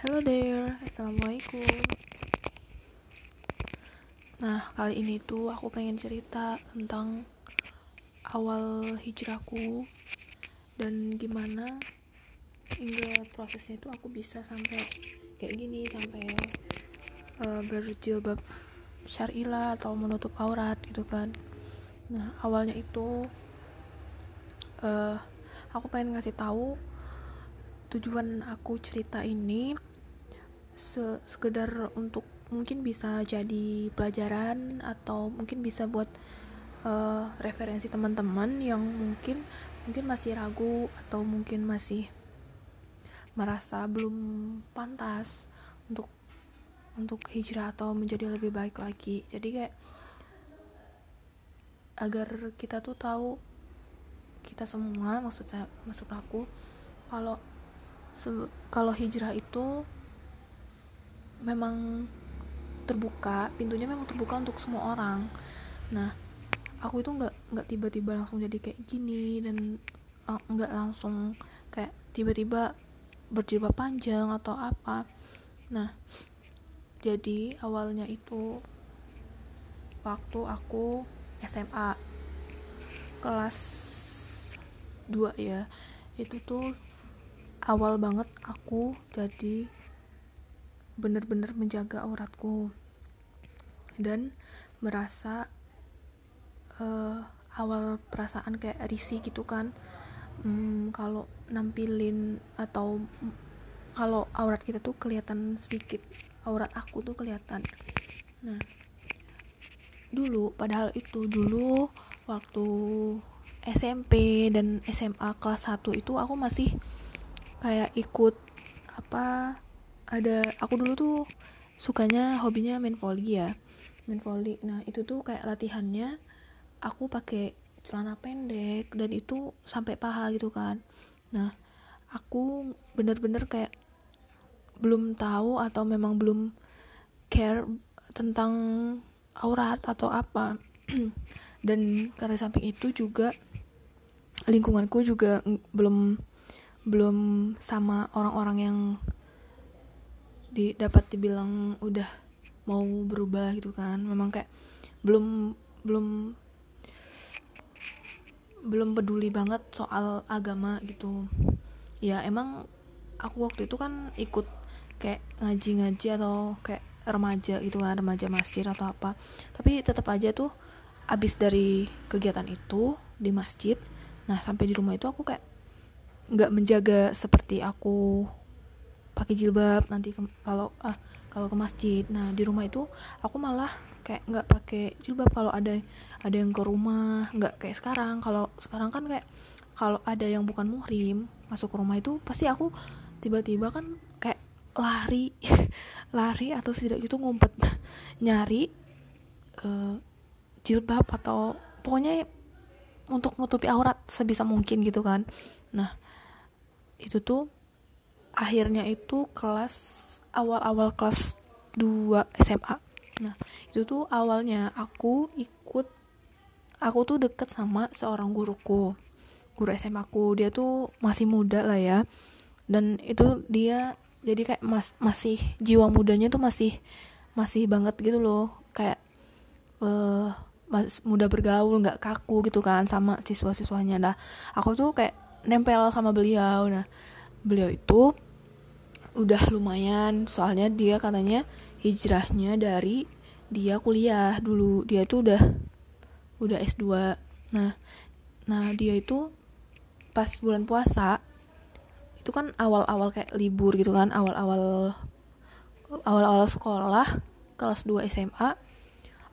Hello there, Assalamualaikum. Nah, kali ini tuh aku pengen cerita tentang awal hijrahku Dan gimana hingga prosesnya itu aku bisa sampai kayak gini Sampai uh, berjilbab syarilah atau menutup aurat gitu kan. Nah, awalnya itu uh, aku pengen ngasih tahu tujuan aku cerita ini se sekedar untuk mungkin bisa jadi pelajaran atau mungkin bisa buat uh, referensi teman-teman yang mungkin mungkin masih ragu atau mungkin masih merasa belum pantas untuk untuk hijrah atau menjadi lebih baik lagi. Jadi kayak agar kita tuh tahu kita semua maksud saya maksud aku kalau kalau hijrah itu memang terbuka pintunya memang terbuka untuk semua orang. Nah aku itu nggak nggak tiba-tiba langsung jadi kayak gini dan uh, nggak langsung kayak tiba-tiba berjilbab panjang atau apa. Nah jadi awalnya itu waktu aku SMA kelas 2 ya itu tuh awal banget aku jadi bener-bener menjaga auratku dan merasa uh, awal perasaan kayak risih gitu kan. Hmm, kalau nampilin atau kalau aurat kita tuh kelihatan sedikit aurat aku tuh kelihatan. Nah dulu padahal itu dulu waktu SMP dan SMA kelas 1 itu aku masih kayak ikut apa ada aku dulu tuh sukanya hobinya main volley ya. Main volley. Nah itu tuh kayak latihannya aku pakai celana pendek dan itu sampai paha gitu kan. Nah aku bener-bener kayak belum tahu atau memang belum care tentang aurat atau apa. Dan karena samping itu juga lingkunganku juga belum belum sama orang-orang yang di dapat dibilang udah mau berubah gitu kan. Memang kayak belum belum belum peduli banget soal agama gitu. Ya emang aku waktu itu kan ikut kayak ngaji-ngaji atau kayak remaja gitu kan remaja masjid atau apa. Tapi tetap aja tuh abis dari kegiatan itu di masjid nah sampai di rumah itu aku kayak nggak menjaga seperti aku pakai jilbab nanti kalau ah kalau ke masjid. Nah di rumah itu aku malah kayak nggak pakai jilbab kalau ada ada yang ke rumah. Nggak kayak sekarang. Kalau sekarang kan kayak kalau ada yang bukan muhrim masuk ke rumah itu pasti aku tiba-tiba kan kayak lari lari atau tidak itu ngumpet nyari uh, jilbab atau pokoknya untuk menutupi aurat sebisa mungkin gitu kan. Nah itu tuh akhirnya itu kelas awal-awal kelas 2 SMA nah itu tuh awalnya aku ikut aku tuh deket sama seorang guruku guru SMA aku dia tuh masih muda lah ya. Dan itu dia jadi kayak mas masih jiwa mudanya tuh masih masih banget gitu loh. Kayak uh, mas muda bergaul nggak kaku gitu kan sama siswa-siswanya. Nah aku tuh kayak nempel sama beliau. Nah beliau itu udah lumayan soalnya dia katanya hijrahnya dari dia kuliah dulu. Dia tuh udah udah S2 nah nah dia itu pas bulan puasa itu kan awal-awal kayak libur gitu kan awal-awal awal-awal sekolah kelas 2 SMA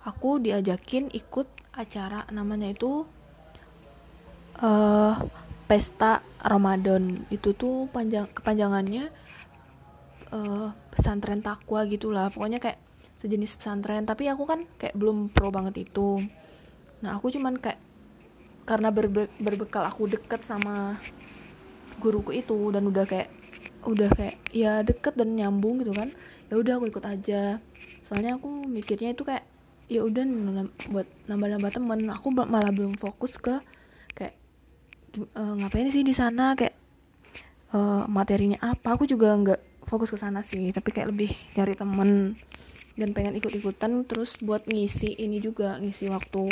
aku diajakin ikut acara namanya itu uh, pesta Ramadan. Itu tuh panjang kepanjangannya uh, pesantren takwa gitulah. Pokoknya kayak sejenis pesantren. Tapi aku kan kayak belum pro banget itu. Nah aku cuman kayak karena berbe berbekal aku deket sama guruku itu dan udah kayak udah kayak ya deket dan nyambung gitu kan ya udah aku ikut aja. Soalnya aku mikirnya itu kayak ya udah buat nambah-nambah temen. Aku malah belum fokus ke uh, ngapain sih di sana? Kayak uh, materinya apa? Aku juga nggak fokus ke sana sih tapi kayak lebih nyari temen dan pengen ikut-ikutan terus buat ngisi ini juga ngisi waktu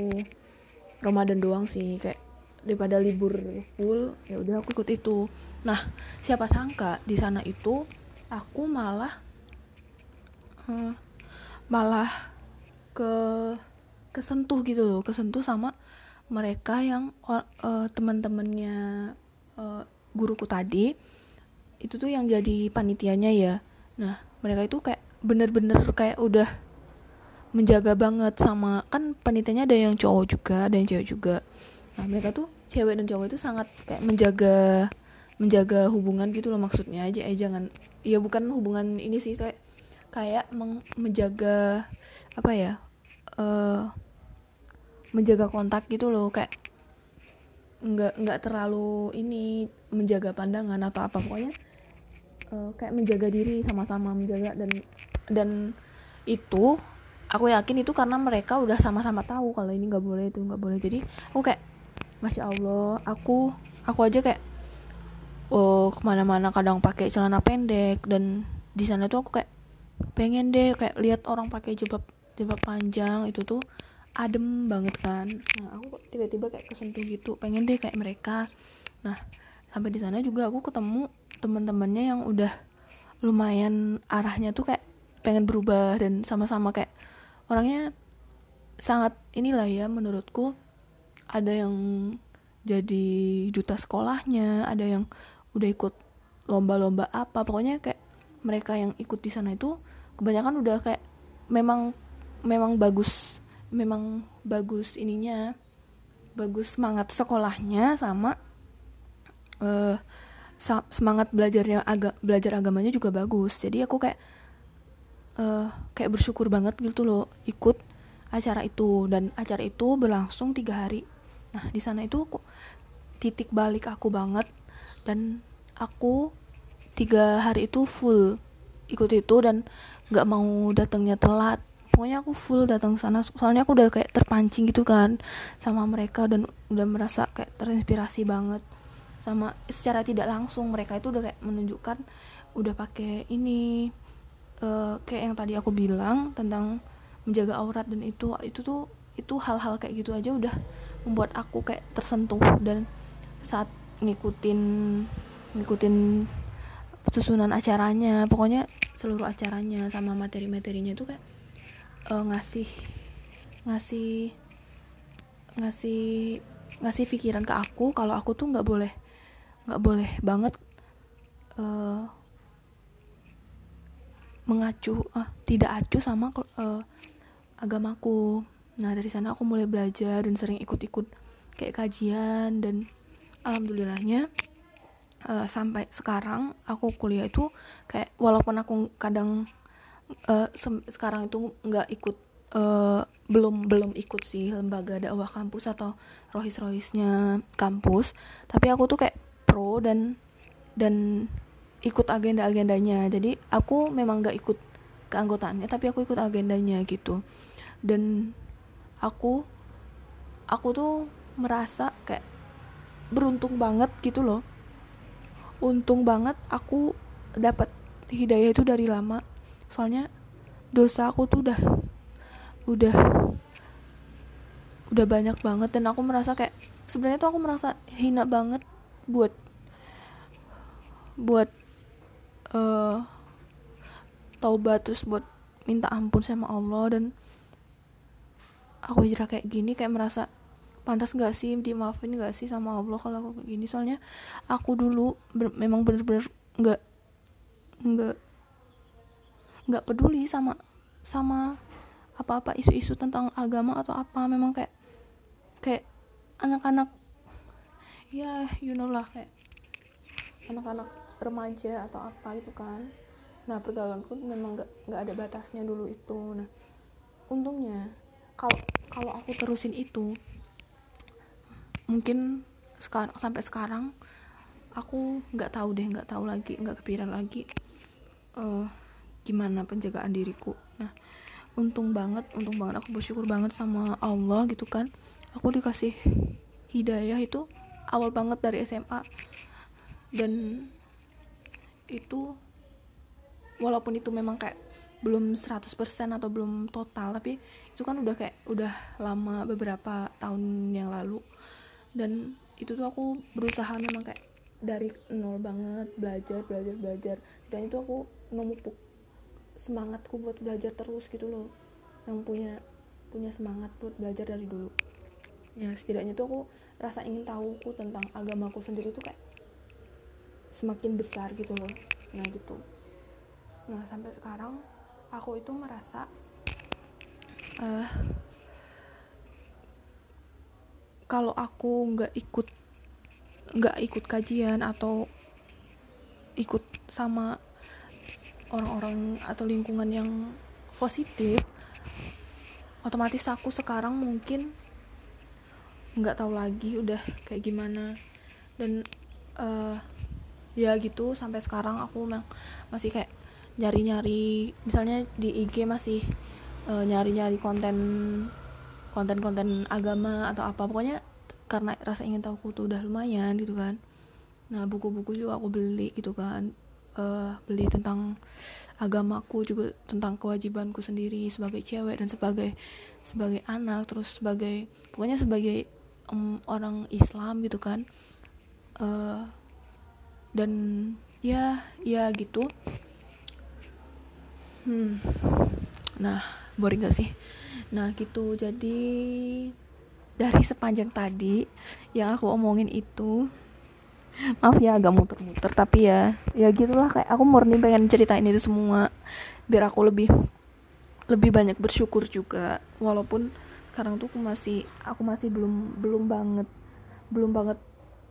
Ramadan doang sih kayak daripada libur full ya udah aku ikut itu. Nah siapa sangka di sana itu aku malah uh, malah ke kesentuh gitu loh kesentuh sama mereka yang uh, teman-temannya uh, guruku tadi itu tuh yang jadi panitianya ya. Nah mereka itu kayak bener-bener kayak udah menjaga banget sama kan panitianya ada yang cowok juga ada yang cewek juga. Nah mereka tuh cewek dan cowok itu sangat kayak menjaga menjaga hubungan gitu loh maksudnya aja. Eh jangan ya bukan hubungan ini sih kayak kayak menjaga apa ya uh, menjaga kontak gitu loh. Kayak nggak nggak terlalu ini menjaga pandangan atau apa. Pokoknya uh, kayak menjaga diri sama-sama menjaga dan dan itu aku yakin itu karena mereka udah sama-sama tahu kalau ini nggak boleh itu nggak boleh. Jadi aku kayak masya allah aku aku aja kayak oh ke mana-mana kadang pakai celana pendek dan di sana tuh aku kayak pengen deh kayak lihat orang pakai jilbab jilbab panjang itu tuh adem banget kan. Nah aku tiba-tiba kayak kesentuh gitu pengen deh kayak mereka. Nah sampai di sana juga aku ketemu teman-temannya yang udah lumayan arahnya tuh kayak pengen berubah dan sama-sama kayak orangnya sangat inilah ya menurutku ada yang jadi duta sekolahnya ada yang udah ikut lomba-lomba apa pokoknya kayak mereka yang ikut di sana itu kebanyakan udah kayak memang memang bagus memang bagus ininya bagus semangat sekolahnya sama uh, semangat belajarnya agak belajar agamanya juga bagus. Jadi aku kayak uh, kayak bersyukur banget gitu loh ikut acara itu. Dan acara itu berlangsung tiga hari. Nah di sana itu aku, titik balik aku banget. Dan aku tiga hari itu full ikut itu dan nggak mau datangnya telat. Pokoknya aku full datang sana. Soalnya aku udah kayak terpancing gitu kan sama mereka dan udah merasa kayak terinspirasi banget sama secara tidak langsung mereka itu udah kayak menunjukkan udah pakai ini uh, kayak yang tadi aku bilang tentang menjaga aurat dan itu itu tuh itu hal-hal kayak gitu aja udah membuat aku kayak tersentuh dan saat ngikutin ngikutin susunan acaranya pokoknya seluruh acaranya sama materi-materinya itu kayak uh, ngasih ngasih ngasih ngasih pikiran ke aku kalau aku tuh nggak boleh nggak boleh banget uh, mengacu uh, tidak acu sama uh, agamaku. Nah dari sana aku mulai belajar dan sering ikut-ikut kayak kajian dan alhamdulillahnya uh, sampai sekarang aku kuliah itu kayak walaupun aku kadang uh, sekarang itu nggak ikut uh, belum belum ikut sih lembaga dakwah kampus atau rohis rohisnya kampus tapi aku tuh kayak pro dan dan ikut agenda-agendanya. Jadi aku memang gak ikut keanggotaannya tapi aku ikut agendanya gitu. Dan aku aku tuh merasa kayak beruntung banget gitu loh. Untung banget aku dapat hidayah itu dari lama. Soalnya dosa aku tuh udah udah udah banyak banget dan aku merasa kayak sebenarnya tuh aku merasa hina banget buat buat uh, taubat terus buat minta ampun sama Allah dan aku hijrah kayak gini kayak merasa pantas gak sih dimaafin gak sih sama Allah kalau aku kayak gini? Soalnya aku dulu ber memang bener-bener nggak nggak nggak peduli sama sama apa-apa isu-isu tentang agama atau apa. Memang kayak kayak anak-anak ya you know lah kayak anak-anak remaja atau apa gitu kan. Nah pergaulanku memang gak, gak ada batasnya dulu itu. Nah untungnya kalau kalau aku terusin itu mungkin sekarang sampai sekarang aku nggak tahu deh nggak tahu lagi nggak kepikiran lagi uh, gimana penjagaan diriku. Nah untung banget untung banget aku bersyukur banget sama Allah gitu kan. Aku dikasih hidayah itu awal banget dari SMA dan itu walaupun itu memang kayak belum 100% atau belum total tapi itu kan udah kayak udah lama beberapa tahun yang lalu. Dan itu tuh aku berusaha memang kayak dari nol banget belajar belajar belajar. Dan itu aku memupuk semangatku buat belajar terus gitu loh. Yang punya punya semangat buat belajar dari dulu. Ya setidaknya tuh aku rasa ingin tahuku tentang agamaku sendiri tuh kayak semakin besar gitu loh. Nah gitu. Nah sampai sekarang aku itu merasa uh, kalau aku nggak ikut nggak ikut kajian atau ikut sama orang-orang atau lingkungan yang positif otomatis aku sekarang mungkin nggak tahu lagi udah kayak gimana. Dan uh, ya gitu. Sampai sekarang aku memang masih kayak nyari-nyari misalnya di IG masih eh, nyari-nyari konten konten-konten agama atau apa. Pokoknya karena rasa ingin tahu tuh udah lumayan gitu kan. Nah buku-buku juga aku beli gitu kan. Uh, beli tentang agamaku juga tentang kewajibanku sendiri sebagai cewek dan sebagai sebagai anak terus sebagai pokoknya sebagai um, orang Islam gitu kan. Uh, dan ya ya gitu. Hmm. Nah boring gak sih? Nah gitu. Jadi dari sepanjang tadi yang aku omongin itu maaf ya agak muter-muter tapi ya ya gitulah. Kayak aku murni pengen ceritain itu semua biar aku lebih lebih banyak bersyukur juga. Walaupun sekarang tuh aku masih aku masih belum belum banget belum banget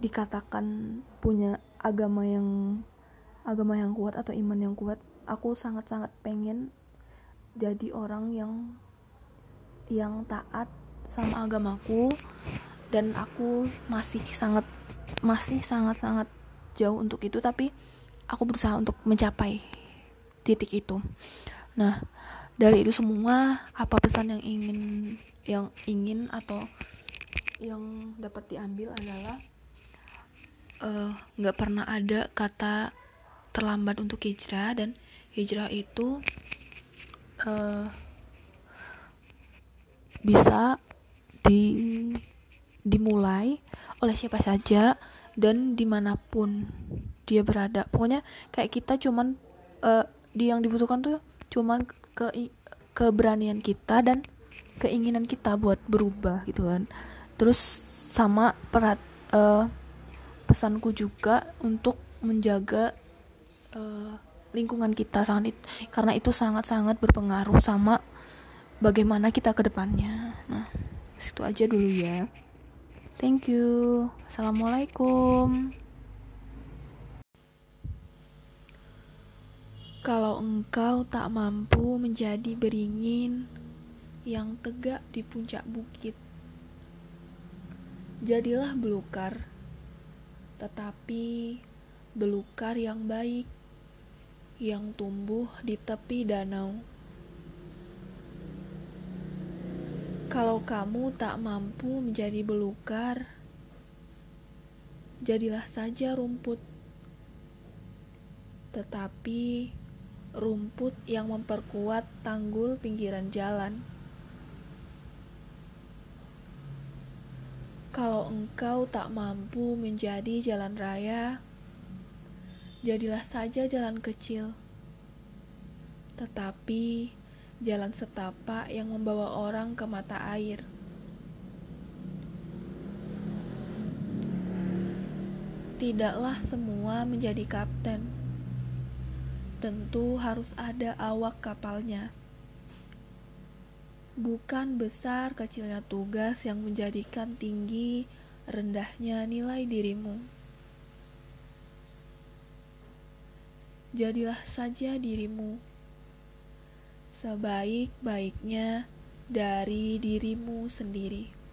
dikatakan punya agama yang agama yang kuat atau iman yang kuat aku sangat-sangat pengen jadi orang yang yang taat sama agamaku. Dan aku masih sangat masih sangat-sangat jauh untuk itu tapi aku berusaha untuk mencapai titik itu. Nah dari itu semua apa pesan yang ingin yang ingin atau yang dapat diambil adalah nggak uh, pernah ada kata terlambat untuk hijrah dan hijrah itu uh, bisa di dimulai oleh siapa saja dan di mana pun dia berada. Pokoknya kayak kita cuman uh, di yang dibutuhkan tuh cuman ke keberanian kita dan keinginan kita buat berubah gitu kan. Terus sama perat uh, pesanku juga untuk menjaga uh, lingkungan kita sangat karena itu sangat-sangat berpengaruh sama bagaimana kita ke depannya. Nah, situ aja dulu ya. Thank you. Assalamualaikum. Kalau engkau tak mampu menjadi beringin yang tegak di puncak bukit, jadilah belukar, tetapi belukar yang baik yang tumbuh di tepi danau. Kalau kamu tak mampu menjadi belukar, jadilah saja rumput, tetapi rumput yang memperkuat tanggul pinggiran jalan. Kalau engkau tak mampu menjadi jalan raya, jadilah saja jalan kecil, tetapi jalan setapak yang membawa orang ke mata air. Tidaklah semua menjadi kapten, tentu harus ada awak kapalnya. Bukan besar kecilnya tugas yang menjadikan tinggi rendahnya nilai dirimu. jadilah saja dirimu sebaik-baiknya dari dirimu sendiri.